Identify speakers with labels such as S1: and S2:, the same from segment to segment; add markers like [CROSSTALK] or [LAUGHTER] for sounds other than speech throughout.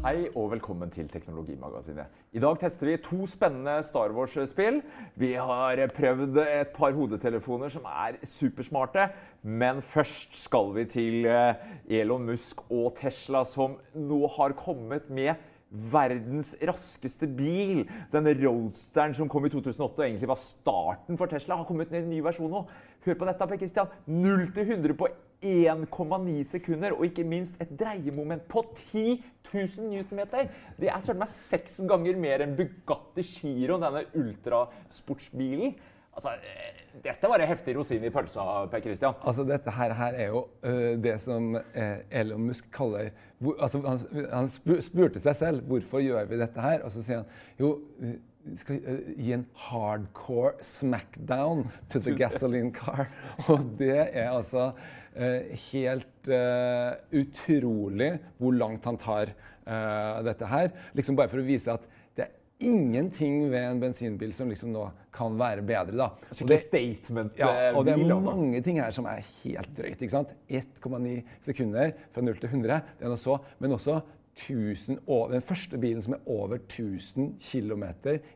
S1: Hei og velkommen til Teknologimagasinet. I dag tester vi to spennende Star Wars-spill. Vi har prøvd et par hodetelefoner som er supersmarte. Men først skal vi til eh, Elon Musk og Tesla, som nå har kommet med verdens raskeste bil. Denne Roadsteren som kom i 2008 og egentlig var starten for Tesla, har kommet med en ny versjon nå. Hør på dette, Per Christian. 0 til 100 på 1,9 sekunder, og ikke minst et dreiemoment på 10 000 newtonmeter. Det er søren meg seks ganger mer enn Bugatti Giro, denne ultrasportsbilen. Altså, eh, dette var en heftig rosin i pølsa, Per Christian.
S2: Altså, dette her, her er jo uh, det som uh, Elon Musk kaller hvor, altså, Han, han spurte seg selv hvorfor gjør vi dette her, og så sier han jo skal uh, gi en hardcore smackdown to the gasoline car. [LAUGHS] Og det er altså Eh, helt eh, utrolig hvor langt han tar eh, dette her. Liksom bare for å vise at det er ingenting ved en bensinbil som liksom nå kan være bedre. da.
S1: Skikkelig statement.
S2: Ja, og det er altså. mange ting her som er helt drøyt. ikke sant? 1,9 sekunder fra 0 til 100, det er noe så, men også 1000, den første bilen som er over 1000 km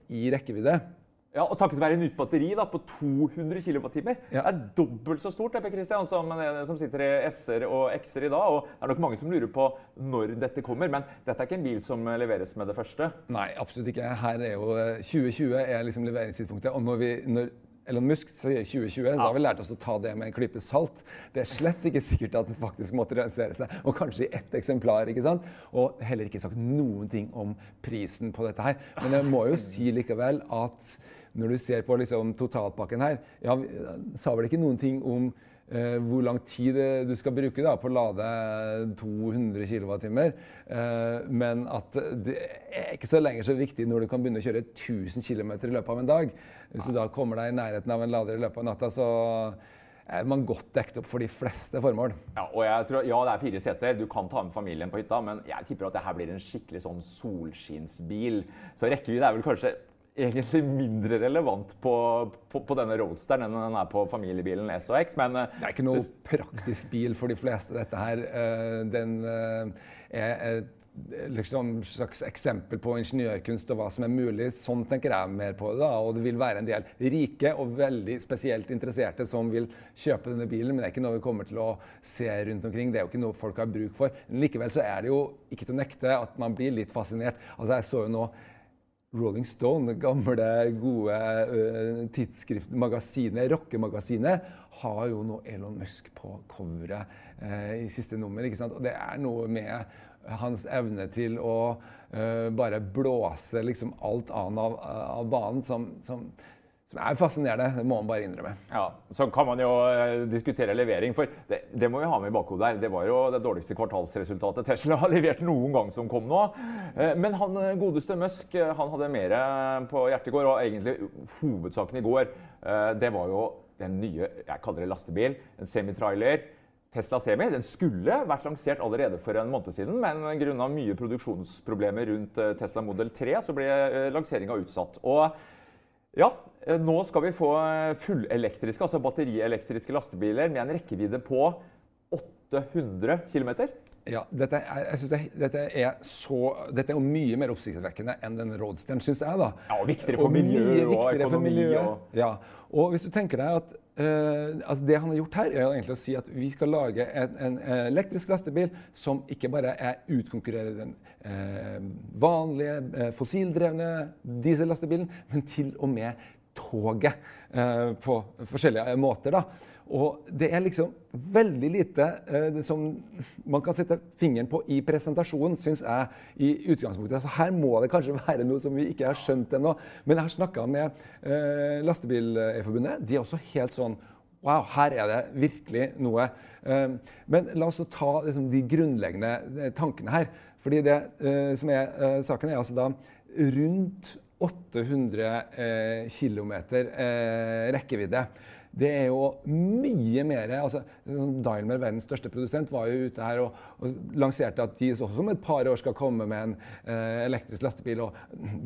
S2: i rekkevidde.
S1: Ja, og Takket være nytt batteri da, på 200 kWt. Ja. Det er dobbelt så stort det, Christian, som, som sitter i S-er og X-er i dag. og Det er nok mange som lurer på når dette kommer. Men dette er ikke en bil som leveres med det første?
S2: Nei, absolutt ikke. Her er jo 2020 eh, er liksom leveringstidspunktet. og når vi, når Elon Musk sier 2020, så har vi lært oss å ta det med en klype salt. Det er slett ikke sikkert at den faktisk måtte realisere seg. Og kanskje i ett eksemplar. ikke sant? Og heller ikke sagt noen ting om prisen på dette her. Men jeg må jo si likevel at når du ser på liksom, totalpakken her ja, Sa vel ikke noen ting om eh, hvor lang tid du skal bruke da, på å lade 200 kWt. Uh, men at det er ikke så lenger så viktig når du kan begynne å kjøre 1000 km i løpet av en dag. Hvis du da kommer deg i nærheten av en lader i løpet av natta, så er man godt dekket opp for de fleste formål.
S1: Ja, og jeg tror, ja, det er fire seter. Du kan ta med familien på hytta, men jeg tipper at det her blir en skikkelig sånn solskinnsbil. Så rekkevidde er vel kanskje egentlig mindre relevant på, på, på, denne Roadsteren enn den er på familiebilen S og X. Men
S2: eh, det er ikke noe praktisk bil for de fleste, dette her. Eh, den eh, er et liksom, slags eksempel på ingeniørkunst og hva som er mulig. Sånn tenker jeg mer på det. da, Og det vil være en del rike og veldig spesielt interesserte som vil kjøpe denne bilen, men det er ikke noe vi kommer til å se rundt omkring. Det er jo ikke noe folk har bruk for. Men likevel så er det jo ikke til å nekte at man blir litt fascinert. Altså Jeg så jo nå Rolling Stone, det gamle, gode uh, tidsskriftmagasinet, rockemagasinet, har jo nå Elon Musk på coveret uh, i siste nummer. ikke sant? Og det er noe med hans evne til å uh, bare blåse liksom alt annet av, av banen som, som som er fascinerende. Det må man bare innrømme.
S1: Ja, Så kan man jo uh, diskutere levering, for det, det, må vi ha med i bakhodet her. Det var jo det dårligste kvartalsresultatet Tesla [LAUGHS] har levert noen gang som kom nå. Uh, men han eh, godeste Musk han hadde mer på hjertet i går, og egentlig hovedsaken i går, det var jo den nye jeg kaller det lastebil, en semitrailer. Tesla Semi den skulle vært lansert allerede for en måned siden, men grunnet mye produksjonsproblemer rundt Tesla Model 3 så ble lanseringa utsatt. Og ja, eh, nå skal vi få eh, fullelektriske, altså batterielektriske lastebiler med en rekkevidde på 800 km.
S2: Ja, dette er, jeg synes det, dette, er så, dette er jo mye mer oppsiktsvekkende enn den Roadsteren, syns jeg. da.
S1: Ja, og viktigere for miljø og økonomi. Og...
S2: Ja, og hvis du tenker deg at Uh, altså det han har gjort her, er egentlig å si at vi skal lage en, en elektrisk lastebil som ikke bare er utkonkurrerer den uh, vanlige uh, fossildrevne diesellastebilen, men til og med toget på forskjellige måter. da. Og det er liksom veldig lite eh, som man kan sette fingeren på i presentasjonen, syns jeg. i utgangspunktet. Så her må det kanskje [LAUGHS] være noe som vi ikke har skjønt ennå. Men jeg har snakka med eh, Lastebileierforbundet. De er også helt sånn Wow, her er det virkelig noe. Eh, men la oss ta liksom, de grunnleggende eh, tankene her. Fordi det eh, som er eh, saken, er altså da rundt 800 km rekkevidde det er jo mye mer altså, Daimler, verdens største produsent, var jo ute her og, og lanserte at de også om et par år skal komme med en eh, elektrisk lastebil. og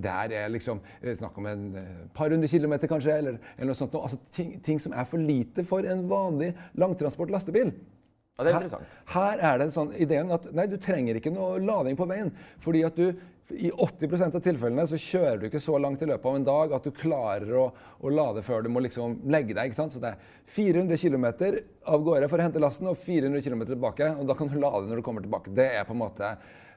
S2: Der er liksom eh, snakk om en eh, par hundre kilometer, kanskje, eller, eller noe sånt. Altså, ting, ting, som er for lite for en vanlig langtransport lastebil.
S1: Ja, det er
S2: her,
S1: interessant.
S2: her er det en sånn ideen at nei, du trenger ikke noe lading på veien. fordi at du i 80 av tilfellene så kjører du ikke så langt i løpet av en dag at du klarer å, å lade før du må liksom legge deg. ikke sant? Så det er 400 km av gårde for å hente lasten og 400 km tilbake. Og da kan du lade når du kommer tilbake. Det er på en måte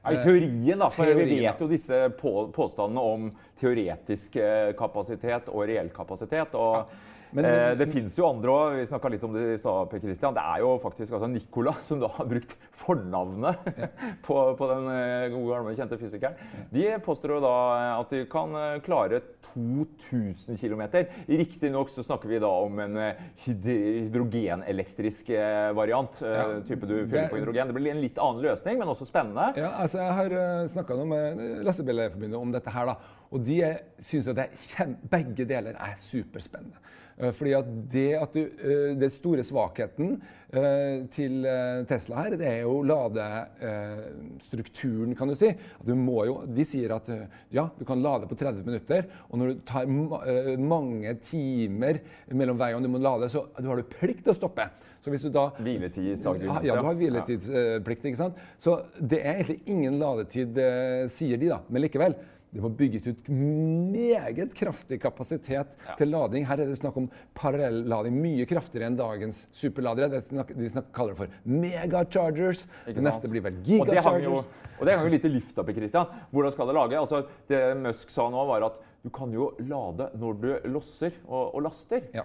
S1: I teorien, da. For vi vet jo disse på, påstandene om teoretisk eh, kapasitet og reell kapasitet. og
S2: men-
S1: eh, Det fins jo andre òg. Vi snakka litt om det i stad. Per Christian. Det er jo faktisk altså Nicola som da har brukt fornavnet [LAUGHS] på, på den eh, gode, gamle, kjente fysikeren. De påstår jo da at de kan eh, klare 2000 km. Riktignok så snakker vi da om en eh, hyd- hydrogenelektrisk eh, variant. eh,
S2: Ja.
S1: Type du fyller på hydrogen. Det blir en litt annen løsning, men også spennende.
S2: Ja, altså Jeg har snakka med Lastebileierforbundet om dette her. da, og De syns at det er begge deler er superspennende. Eh, fordi at det at du, det Den store svakheten eh, til eh, Tesla her, det er jo ladestrukturen, kan du si. At du må jo, de sier at eh, ja, du kan lade på 30 minutter, og når du tar eh, mange timer mellom hver gang du må lade, så du har du plikt til å stoppe. Så hvis du da
S1: Hviletidsargument.
S2: ja, du har hviletidsplikt. ikke sant? Så det er egentlig ingen ladetid, eh, sier de, da. Men likevel. Det må bygges ut meget kraftig kapasitet til lading. Her er det snakk om parallellading mye kraftigere enn dagens superladere. Det snakk, de snakk, kaller det for megachargers. Det neste blir vel
S1: Og det hang jo,
S2: gigachargers.
S1: og det hang jo litt i lufta, på Christian. Hvordan skal det lage? Altså, det Musk sa nå, var at du kan jo lade når du losser og, og laster.
S2: Ja.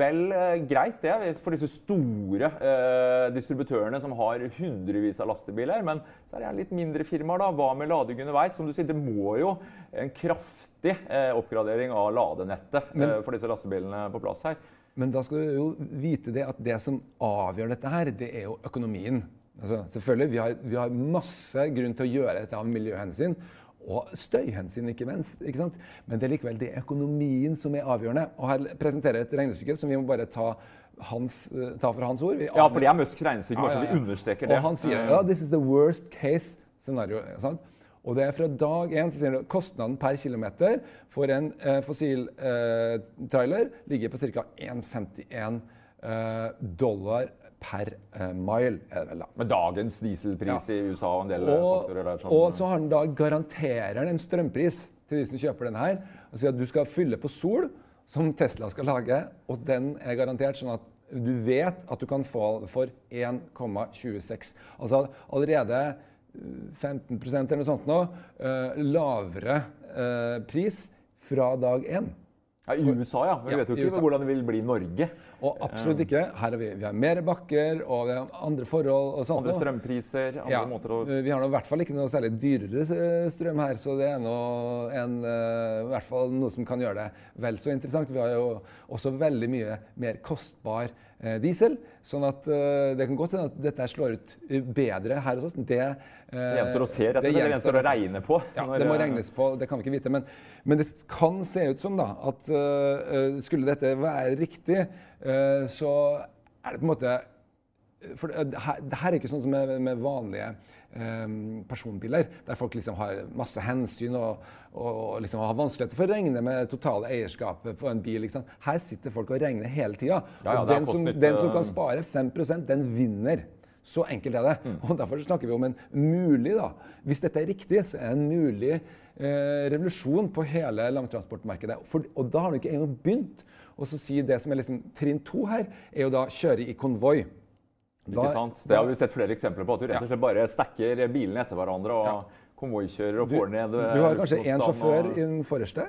S1: vel eh, greit det for disse store eh, distributørene som har hundrevis av lastebiler. Men så er det litt mindre firmaer. da. Hva med lading underveis? Som du sier, det må jo en kraftig eh, oppgradering av ladenettet
S2: Men-
S1: eh, for disse lastebilene på plass her.
S2: Men da skal du jo vite det at det som avgjør dette her, det er jo økonomien. Altså, selvfølgelig, vi har, vi har masse grunn til å gjøre dette av miljøhensyn. Og støyhensyn, ikke minst. Ikke sant? Men det er likevel det økonomien som er avgjørende. Og her presenterer jeg et regnestykke som vi må bare ta, hans, eh, ta for hans ord. Vi
S1: Ja, for det er Musks regnestykke. Bare så vi understreker det.
S2: Og han sier ja, this is the worst case scenario. Sant? Og det er fra dag én så sier han kostnaden per kilometer for en eh, fossil eh, trailer ligger på ca. 1,51 eh, dollar per eh, mile. er det vel da.
S1: Med dagens dieselpris i USA og en del
S2: Og,
S1: faktorer der. sånn-
S2: og så har den da garanterer den en strømpris til de som kjøper den her. Og sier at du skal fylle på sol, som Tesla skal lage, og den er garantert sånn at du vet at du kan få for 1,26. Altså allerede eh, 15% eller noe sånt nå, eh, lavere eh, pris fra dag én.
S1: Ja, I USA, ja. Men vi vet jo ikke hvordan det vil bli i Norge.
S2: Og absolutt ikke. Her har vi, vi har mer bakker og vi har andre forhold. og sånt.
S1: Andre strømpriser, andre
S2: Ja,
S1: måter å
S2: Vi har nå i hvert fall ikke noe særlig dyrere eh, strøm her, så det er nå en, eh, i hvert fall noe som kan gjøre det vel så interessant. Vi har jo også veldig mye mer kostbar eh, diesel, sånn at eh, det kan godt hende at dette slår ut bedre her hos oss. Det, eh,
S1: Det gjenstår å se, rett og slett. Det
S2: gjenstår
S1: å regne på.
S2: ja, det må
S1: eh,
S2: regnes på, det kan vi ikke vite. Men, men det kan se ut som da, at skulle dette være riktig, så er det på en måte For det her, det her er ikke sånn som med, med vanlige eh, personbiler, der folk liksom har masse hensyn og, og liksom har vanskeligheter for å regne med totale eierskapet på en bil. Liksom. Her sitter folk og regner hele tida.
S1: Ja, ja,
S2: og den som, den som kan spare 5% den vinner. Så enkelt er det.
S1: Mm.
S2: Og Derfor snakker vi om en mulig, da, hvis dette er riktig, så er det en mulig eh, revolusjon på hele langtransportmarkedet. For, og da har du ikke engang begynt. Og så si det som er liksom trinn to her, er jo da kjøre i konvoi.
S1: Ikke sant? Det har vi sett flere eksempler på. At du rett og slett bare stacker bilene etter hverandre og konvoikjører og får ned eh,
S2: du har kanskje én sjåfør
S1: og-
S2: i den forreste,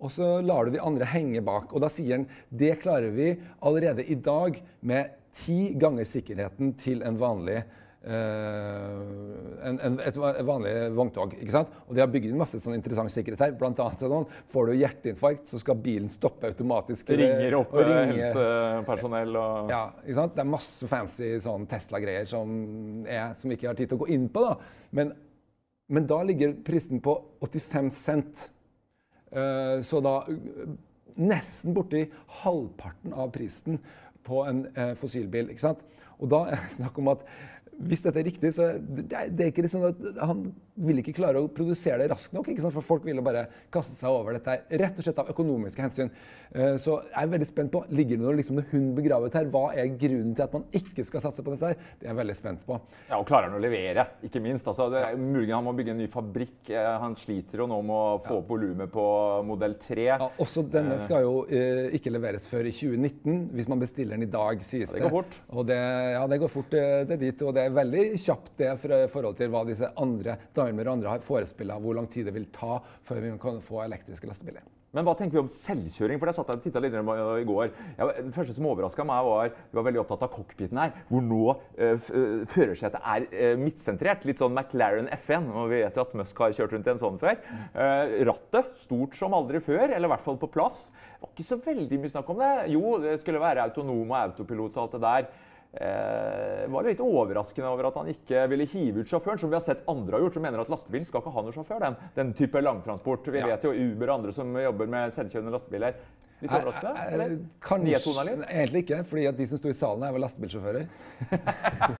S2: og så lar du de andre henge bak. Og da sier han det klarer vi allerede i dag med ti ganger sikkerheten til en vanlig eh, en, en, et vanlig vogntog. ikke sant? Og De har bygd inn masse sånn interessant sikkerhet her. Blant annet sånn, Får du hjerteinfarkt, så skal bilen stoppe automatisk.
S1: Ringer opp
S2: og ringer.
S1: helsepersonell og
S2: ja, ikke sant? Det er masse fancy sånn Tesla-greier som, som vi ikke har tid til å gå inn på. da. Men, men da ligger prisen på 85 cent. Eh, så da nesten borti halvparten av prisen på en eh, fossilbil. ikke sant? Og da er det snakk om at hvis dette er riktig, så det er, det ikke sånn at han vil ikke klare å produsere det raskt nok. ikke sant? For folk vil bare kaste seg over dette her, rett og slett av økonomiske hensyn. Eh, så jeg er veldig spent på ligger det noe liksom hund begravet her. Hva er grunnen til at man ikke skal satse på dette? her? Det er jeg veldig spent på.
S1: Ja, Og klarer han å levere, ikke minst. Altså, det er mulig han må bygge en ny fabrikk. Eh, Han sliter jo nå med å få opp volumet på modell 3.
S2: Ja, også denne skal jo eh, ikke leveres før i 2019, hvis man bestiller den i dag, sies
S1: det Ja, det går fort.
S2: Og det, ja, det går fort eh, det dit, og det er veldig kjapt det i forhold til hva disse andre Daimler og andre har forespilla, hvor lang tid det vil ta før vi kan få elektriske lastebiler.
S1: Men hva tenker vi om selvkjøring? For der satt jeg og tittet litt i går. Det første som overraska meg, var vi var veldig opptatt av cockpiten her. Hvor nå eh, førersetet er eh, midtsentrert. Litt sånn McLaren F1. Og vi vet jo at Musk har kjørt rundt i en sånn før. Eh, rattet stort som aldri før, eller i hvert fall på plass. Det var ikke så veldig mye snakk om det. Jo, det skulle være autonom og autopilot og alt det der. Eh, var litt overraskende over at han ikke ville hive ut sjåføren, som vi har sett andre har gjort, som mener at lastebilen skal ikke ha noen sjåfør. Den, den type langtransport. Vi
S2: Ja.
S1: vet jo Uber og andre som jobber med selvkjørende lastebiler. Litt overraskende?
S2: Eh,
S1: eller?
S2: Kanskje,
S1: litt?
S2: egentlig ikke, fordi at de som sto i salen, er vel lastebilsjåfører. [LAUGHS]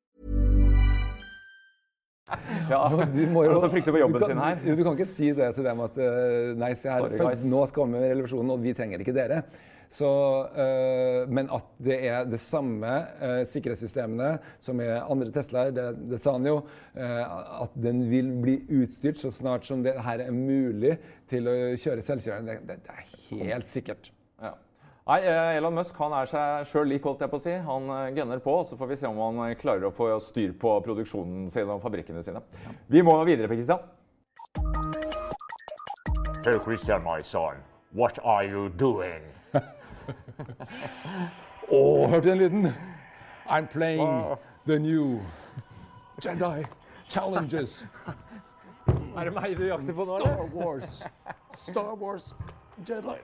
S1: Ja,
S2: Du må jo-
S1: som frykter for jobben
S2: du kan,
S1: sin her.
S2: Du kan ikke si det til dem at eh, nei, se her,
S1: Sorry,
S2: nå kommer revolusjonen, og vi trenger ikke dere. Så, eh, men at det er det samme eh, sikkerhetssystemene som er andre Teslaer, det, det sa han jo. eh, at den vil bli utstyrt så snart som det her er mulig til å kjøre selvkjørende. Det, det er helt sikkert.
S1: Ja. Nei, eh, Elon Musk han er seg sjøl lik, holdt jeg på å si. Han eh, gunner på, så får vi se om han eh, klarer å få styr på produksjonen sin og fabrikkene sine. Vi må videre, Per Kristian.
S3: Hey, Christian, my son, what are you doing? [LAUGHS]
S2: Å, hørte du den lyden? I'm playing the new Jedi Challenges. [LAUGHS]
S1: Er det meg du jakter på nå,
S2: Star Wars. Star Wars Jedi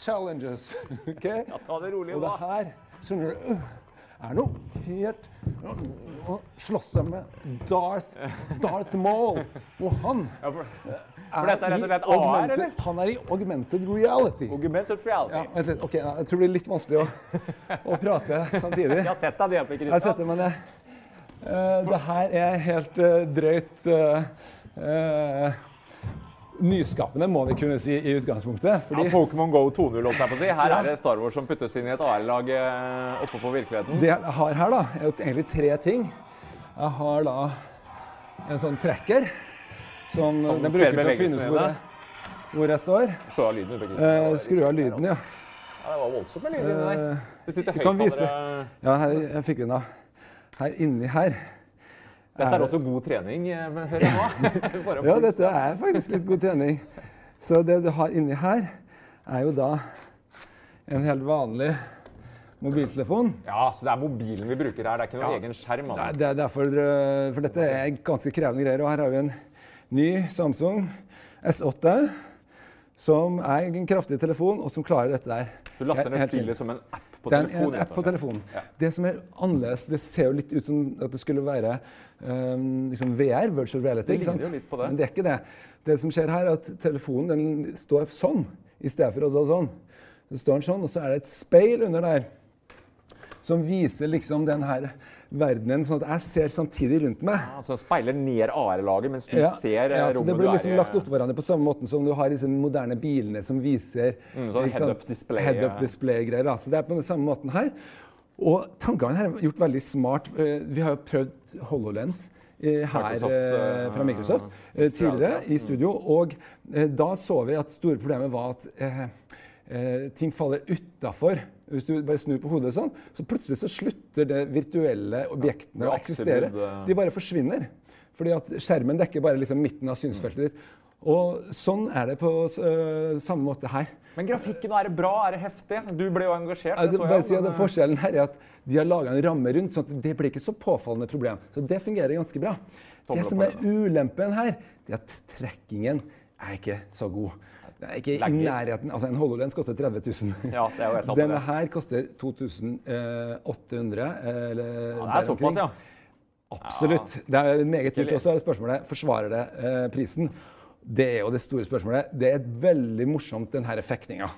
S2: Challenges. [LAUGHS] ok?
S1: Ta det rolig
S2: Og det her, skjønner du, er noe helt Å slåss seg med Darth, Darth Maul. Og han
S1: Ja, for, for dette er rett
S2: i
S1: AR?
S2: Han er i augmented reality.
S1: Augmented reality.
S2: Ja, litt. Ok, jeg tror det blir litt vanskelig å, å prate samtidig. [LAUGHS]
S1: Jeg har sett deg det, Per
S2: Jeg har sett det, men det, eh, det her er helt uh, drøyt Uh, nyskapende, må vi kunne si i utgangspunktet.
S1: Ja, Pokémon Go 2.0, holdt jeg på å si. Her er det Star Wars som puttes inn i et AR-lag oppe på virkeligheten.
S2: det jeg har her, da, er jo egentlig tre ting. Jeg har da en sånn trekker som,
S1: Som
S2: den bruker til å finne ut hvor jeg, hvor jeg står.
S1: Skru av lyden.
S2: Eh, skru av lyden, ja.
S1: Ja, det var voldsomt med lyd inni der.
S2: Eh,
S1: Det sitter høyttalere.
S2: Ja, her, jeg fikk den da. Her inni her.
S1: Dette er også god trening, eh, hører jeg nå. [LAUGHS] [LAUGHS]
S2: Ja, dette er faktisk litt god trening. Så det du har inni her, er jo da en helt vanlig mobiltelefon.
S1: Ja, så det er mobilen vi bruker her. Det er ikke noen
S2: Ja.
S1: egen skjerm. Altså.
S2: det er derfor, for dette er ganske krevende greier. Og her har vi en ny Samsung S8 som er en kraftig telefon, og som klarer dette der.
S1: Du laster ned spillet som en app på
S2: Det er en, en app på telefonen.
S1: Ja.
S2: Det som er annerledes, det ser jo litt ut som at det skulle være um, liksom VR, virtual reality.
S1: Det ligner jo litt på det.
S2: Men det er ikke det. Det som skjer her, er at telefonen den står sånn i stedet for å stå sånn. Så står den sånn, og så er det et speil under der som viser liksom den her verdenen, sånn at jeg ser samtidig rundt meg.
S1: Altså speiler ned AR-laget mens du
S2: Ja,
S1: ser rommet
S2: ja, er
S1: i?
S2: Det blir liksom lagt oppå hverandre på samme måten som du har disse moderne bilene som viser
S1: Mm, sånn head-up display,
S2: head-up
S1: ja.
S2: display-greier. Så det er på den samme måten her. Og tankene her er gjort veldig smart. Eh, Vi har jo prøvd HoloLens eh, her
S1: Microsofts,
S2: eh,
S1: eh,
S2: fra Microsoft eh, tidligere
S1: Mm.
S2: i studio. Og eh, da så vi at store problemet var at eh, ting faller utafor. Hvis du bare snur på hodet sånn, så plutselig så slutter det virtuelle objektene
S1: Ja,
S2: å eksistere.
S1: eh.
S2: De bare forsvinner. Fordi at skjermen dekker bare liksom midten av synsfeltet ditt. Og sånn er det på uh, samme måte her.
S1: Men grafikken, er det bra? Er det heftig? Du ble jo engasjert.
S2: Ja,
S1: det så
S2: bare
S1: jeg,
S2: si at
S1: men, eh,
S2: Forskjellen her er at de har laga en ramme rundt, sånn at det blir ikke så påfallende problem. Så det fungerer ganske bra.
S1: Tomler
S2: Det som er ulempen her, det er at trekkingen er ikke så god. Det er ikke i nærheten. Altså En HoloLens koster 30 000. [LAUGHS]
S1: Ja, det er jo helt sant,
S2: Denne her koster 2800. eh, Eller
S1: Ja, det er såpass, ja.
S2: Absolutt. Det er meget dyrt. Og så er spørsmålet forsvarer det eh, prisen. Det er jo det store spørsmålet. Det er veldig morsomt, denne fektinga.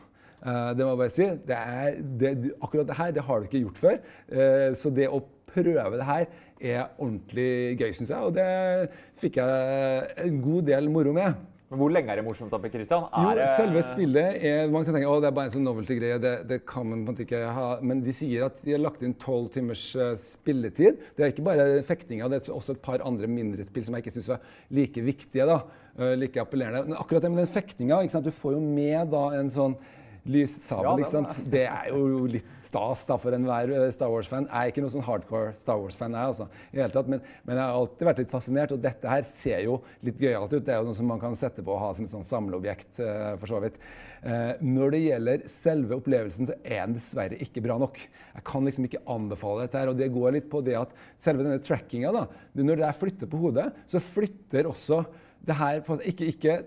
S2: Uh, det må jeg bare si. Det er, det, du- akkurat det her det har du ikke gjort før. Uh, så det å prøve det her er ordentlig gøy, syns jeg. Og det fikk jeg en god del moro med.
S1: Men hvor lenge er det morsomt, Oppe, Christian? Er jo,
S2: selve spillet er Man kan tenke at det er bare en sånn novelty-greie. Det, det kan man på en måte ikke ha. Men de sier at de har lagt inn tolv timers eh, spilletid. Det er ikke bare fektinga, det er også et par andre mindre spill som jeg ikke syns var like viktige. da, eh, like appellerende. Men akkurat det med den fektinga, du får jo med da en sånn lyssabel.
S1: Ja, det
S2: ikke sant? Det er jo litt stas da, for enhver eh, Star Wars-fan. Jeg er ikke noen sånn hardcore Star Wars-fan, jeg, altså, i hele tatt, men, men jeg har alltid vært litt fascinert. Og dette her ser jo litt gøyalt ut. Det er jo noe som man kan sette på og ha som et sånn samleobjekt. eh, for så vidt. Eh, når det gjelder selve opplevelsen, så er den dessverre ikke bra nok. Jeg kan liksom ikke anbefale dette her. Og det går litt på det at selve denne trackinga, da, når det er flyttet på hodet, så flytter også det her på Ikke, ikke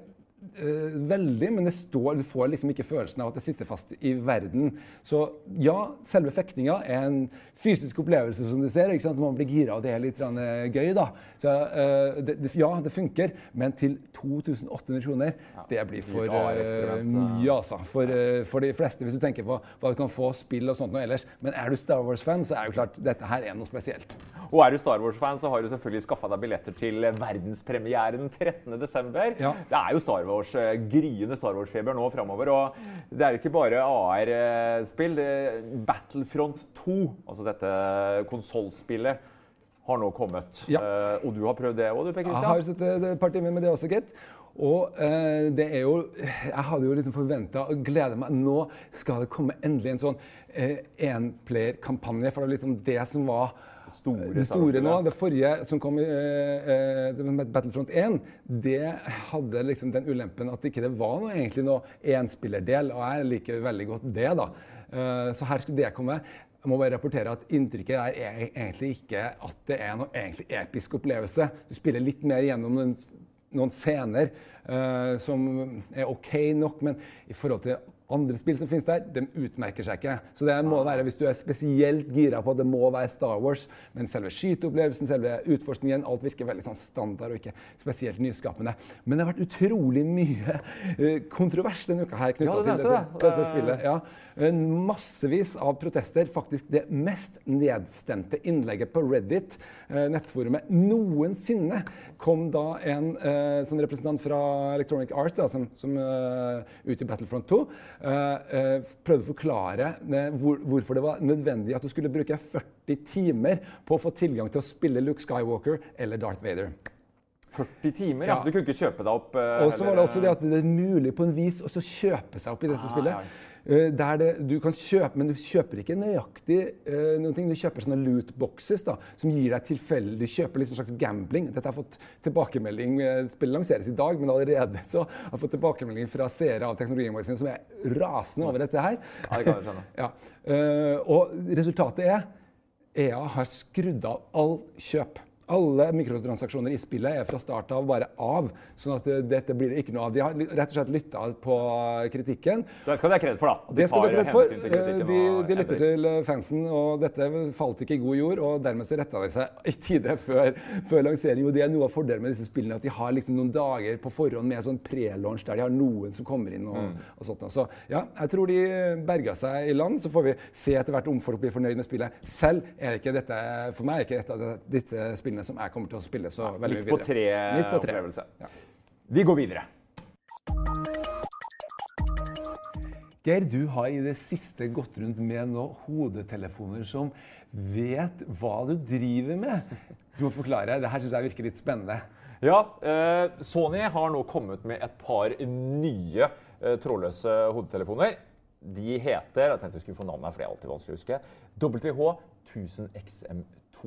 S2: eh, veldig, men det står, du får liksom ikke følelsen av at det sitter fast i verden. Så ja, selve fektinga er en fysisk opplevelse, som du ser. ikke sant? Man blir gira, og det er litt eh, gøy, da. Så eh, det, ja, det funker, men til 2800 kroner, det blir for
S1: Litt AR-eksperiment,
S2: eh,
S1: så-
S2: mye, altså. For, uh, for de fleste, hvis du tenker på hva du kan få spill og sånt noe ellers. Men er du Star Wars-fan, så er jo klart dette her er noe spesielt.
S1: Og er du Star Wars-fan, så har du selvfølgelig skaffa deg billetter til verdenspremieren 13.12.
S2: Ja.
S1: Det er jo Star Wars, eh, gryende Star Wars-feber nå framover. Og det er jo ikke bare AR-spill. Battlefront 2, altså dette konsollspillet, har nå kommet.
S2: Ja.
S1: Eh, og du har prøvd det òg, du, Per
S2: Jeg har sittet et par timer med det også, gitt. Og eh, det er jo Jeg hadde jo liksom forventa og gleda meg. Nå skal det komme endelig en sånn eh, enplayer-kampanje. For det var liksom det som var
S1: Store
S2: det store nå. Det forrige som kom i uh, Battlefront 1, det hadde liksom den ulempen at ikke det var noe, egentlig noe enspillerdel. Og jeg liker veldig godt det, da. Uh, så her skulle det komme. Jeg må bare rapportere at Inntrykket er e- egentlig ikke at det er noe egentlig episk opplevelse. Du spiller litt mer gjennom noen, noen scener uh, som er OK nok, men i forhold til andre spill som finnes der, de utmerker seg ikke. Så det må være hvis du er spesielt gira på at det må være Star Wars, men selve skyteopplevelsen, selve utforskningen, alt virker veldig sånn standard og ikke spesielt nyskapende. Men det har vært utrolig mye eh, kontrovers denne uka her
S1: Ja,
S2: knytta
S1: du
S2: til dette,
S1: det.
S2: dette spillet. Ja. Massevis av protester. Faktisk det mest nedstemte innlegget på Reddit, eh, nettforumet noensinne, kom da en eh, sånn representant fra Electronic Arts, da, som, som eh, i Battlefront 2, eh, eh, prøvde å forklare eh, hvor, hvorfor det var nødvendig at du skulle bruke 40 timer på å få tilgang til å spille Luke Skywalker eller Darth Vader.
S1: 40 timer, ja. Du kunne ikke kjøpe deg opp eh,
S2: Og så var det også det at det er mulig på en vis å kjøpe seg opp i dette
S1: Ah,
S2: spillet.
S1: ja.
S2: Eh, Der det, du kan kjøpe, men du kjøper ikke nøyaktig uh, noen ting. Du kjøper sånne loot boxes da, som gir deg tilfeldig kjøper litt sånn slags gambling. Dette har fått tilbakemelding eh, Spillet lanseres i dag, men allerede så har jeg fått tilbakemelding fra seere av Teknologimagasinet som er rasende over dette her.
S1: Ja, det kan jeg skjønne. [LAUGHS]
S2: Ja. Uh, og resultatet er EA har skrudd av all kjøp. Alle mikrotransaksjoner i spillet er fra start av bare av. sånn at eh, dette blir det ikke noe av. De har rett og slett lytta på kritikken.
S1: Det skal de ha kred for, da.
S2: Det skal du ha kred for. Eh, De, de lytter til eh, fansen, og dette falt ikke i god jord. og Dermed så retta de seg [LAUGHS] i tide før, før lansering. Og det er noe av fordelen med disse spillene, at de har liksom noen dager på forhånd med sånn pre-launch der de har noen som kommer inn. og,
S1: Mm.
S2: og sånt. Så ja, jeg tror de berga seg i land. Så får vi se etter hvert om folk blir fornøyd med spillet. Selv er det ikke dette, for meg er ikke et av disse spillene som jeg kommer til å spille så veldig
S1: Midt
S2: mye
S1: på
S2: videre. Litt på tre.
S1: tre-opplevelse.
S2: Ja.
S1: Vi går videre.
S2: Geir, du har i det siste gått rundt med noen hodetelefoner som vet hva du driver med. Du må forklare. Det her syns jeg virker litt spennende.
S1: Ja, eh, Sony har nå kommet med et par nye eh, trådløse hodetelefoner. De heter jeg tenkte jeg skulle få navnet for det er alltid vanskelig å huske, WH1000XM2.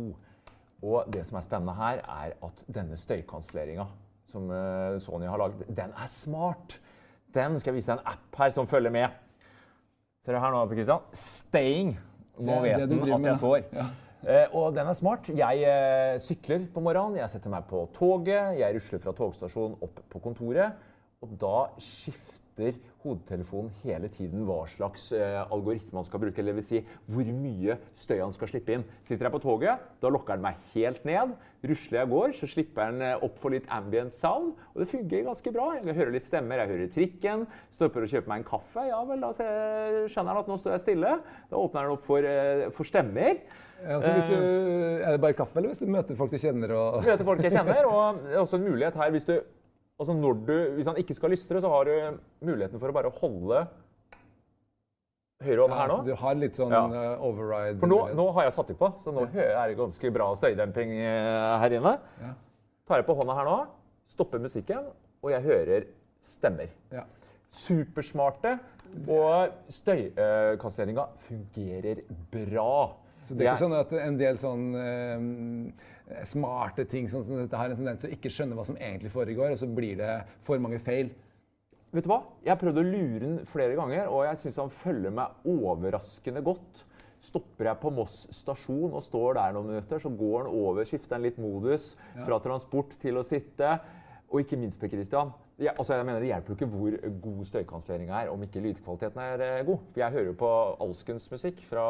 S1: Og det som er spennende her, er at denne støykanselleringa som eh, Sony har laget, den er smart. Den skal jeg vise deg en app her som følger med. Ser du her nå, Kristian? Staying. Nå vet den at jeg står.
S2: Ja.
S1: Eh, og den er smart. Jeg uh, sykler på morgenen, jeg setter meg på toget, jeg rusler fra togstasjonen opp på kontoret, og da skifter hodetelefonen hele tiden hva slags eh, algoritme han skal bruke, eller vil si hvor mye støy han skal slippe inn. Sitter jeg på toget, da lokker den meg helt ned. Rusler jeg går, så slipper den eh, opp for litt ambient sound, og det fungerer ganske bra. Jeg hører litt stemmer, jeg hører trikken, stopper og kjøper meg en kaffe. Ja vel, da skjønner han at nå står jeg stille. Da åpner den opp for, eh, for stemmer.
S2: Altså, du, er det bare kaffe, eller hvis du møter folk du kjenner? Og,
S1: Møter folk jeg kjenner. Og det er også en mulighet her hvis du altså du, Hvis han ikke skal lystre, så har du muligheten for å bare holde høyre hånd
S2: ja,
S1: her nå.
S2: altså, du har litt sånn
S1: Ja.
S2: eh, override.
S1: For nå, nå har jeg satt det på, så nå ja. er det ganske bra støydemping eh, her inne.
S2: Ja.
S1: Tar jeg på hånda her nå, stopper musikken, og jeg hører stemmer.
S2: Ja.
S1: Supersmarte, og støykastledninga fungerer bra.
S2: Så det er ikke
S1: Jeg-
S2: sånn at en del sånn eh, smarte ting som dette har en tendens til å ikke skjønne hva som egentlig foregår, og så blir det for mange feil.
S1: Vet du hva? Jeg har prøvd å lure den flere ganger, og jeg syns han følger meg overraskende godt. Stopper jeg på Moss stasjon og står der noen minutter, så går han over, skifter han litt modus fra transport til å sitte. Og ikke minst, Per Christian, ja, altså jeg mener det hjelper ikke hvor god støykanselleringa er om ikke lydkvaliteten er eh, god. For jeg hører jo på alskens musikk, fra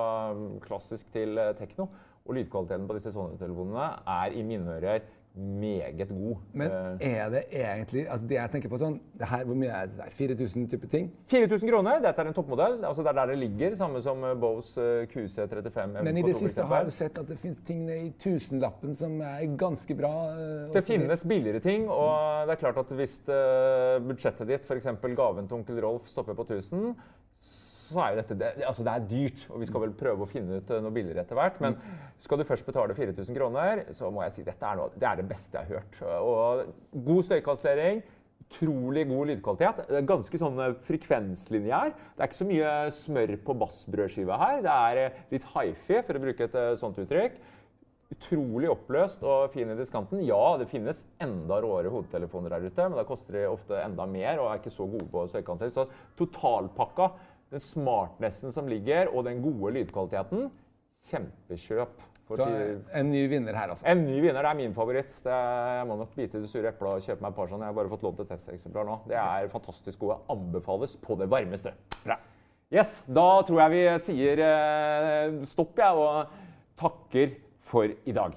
S1: klassisk til eh, tekno. Og lydkvaliteten på disse Sony-telefonene er i mine ører meget god.
S2: Men
S1: Eh,
S2: er det egentlig altså Det jeg tenker på sånn det her, Hvor mye er det? der? 4000 type ting?
S1: 4000 kroner. Dette er en toppmodell. Altså det er der det ligger, samme som eh, Bose eh, QC35.
S2: Men i det siste har jeg jo sett at det finnes ting i tusenlappen som er ganske bra.
S1: Det finnes billigere ting, og det er klart at hvis budsjettet ditt, f.eks. gaven til onkel Rolf, stopper på 1000, så er jo dette det, altså det er dyrt. Og vi skal vel prøve å finne ut eh, noe billigere etter hvert. Men skal du først betale 4000 kroner, så må jeg si dette er, noe, det er det beste jeg har hørt. Og god støykansellering. Utrolig god lydkvalitet. Det er Ganske sånn eh, frekvenslinjær. Det er ikke så mye smør på bassbrødskiva her. Det er eh, litt hifi, for å bruke et sånt uttrykk. Utrolig oppløst og fin i diskanten. Ja, det finnes enda råere hodetelefoner der ute, men da koster de ofte enda mer og er ikke så gode på støykansellering. Så totalpakka, den smartnessen som ligger, og den gode lydkvaliteten, kjempekjøp. For
S2: Så en ny vinner her, altså.
S1: en ny vinner det er min favoritt. Er, jeg må nok bite i det sure eplet og kjøpe meg et par sånne. Jeg har bare fått lov til testeksemplar nå. Det er fantastisk gode. Anbefales på det varmeste. Bra. Yes, Da tror jeg vi sier eh, stopp, jeg, og takker for i dag.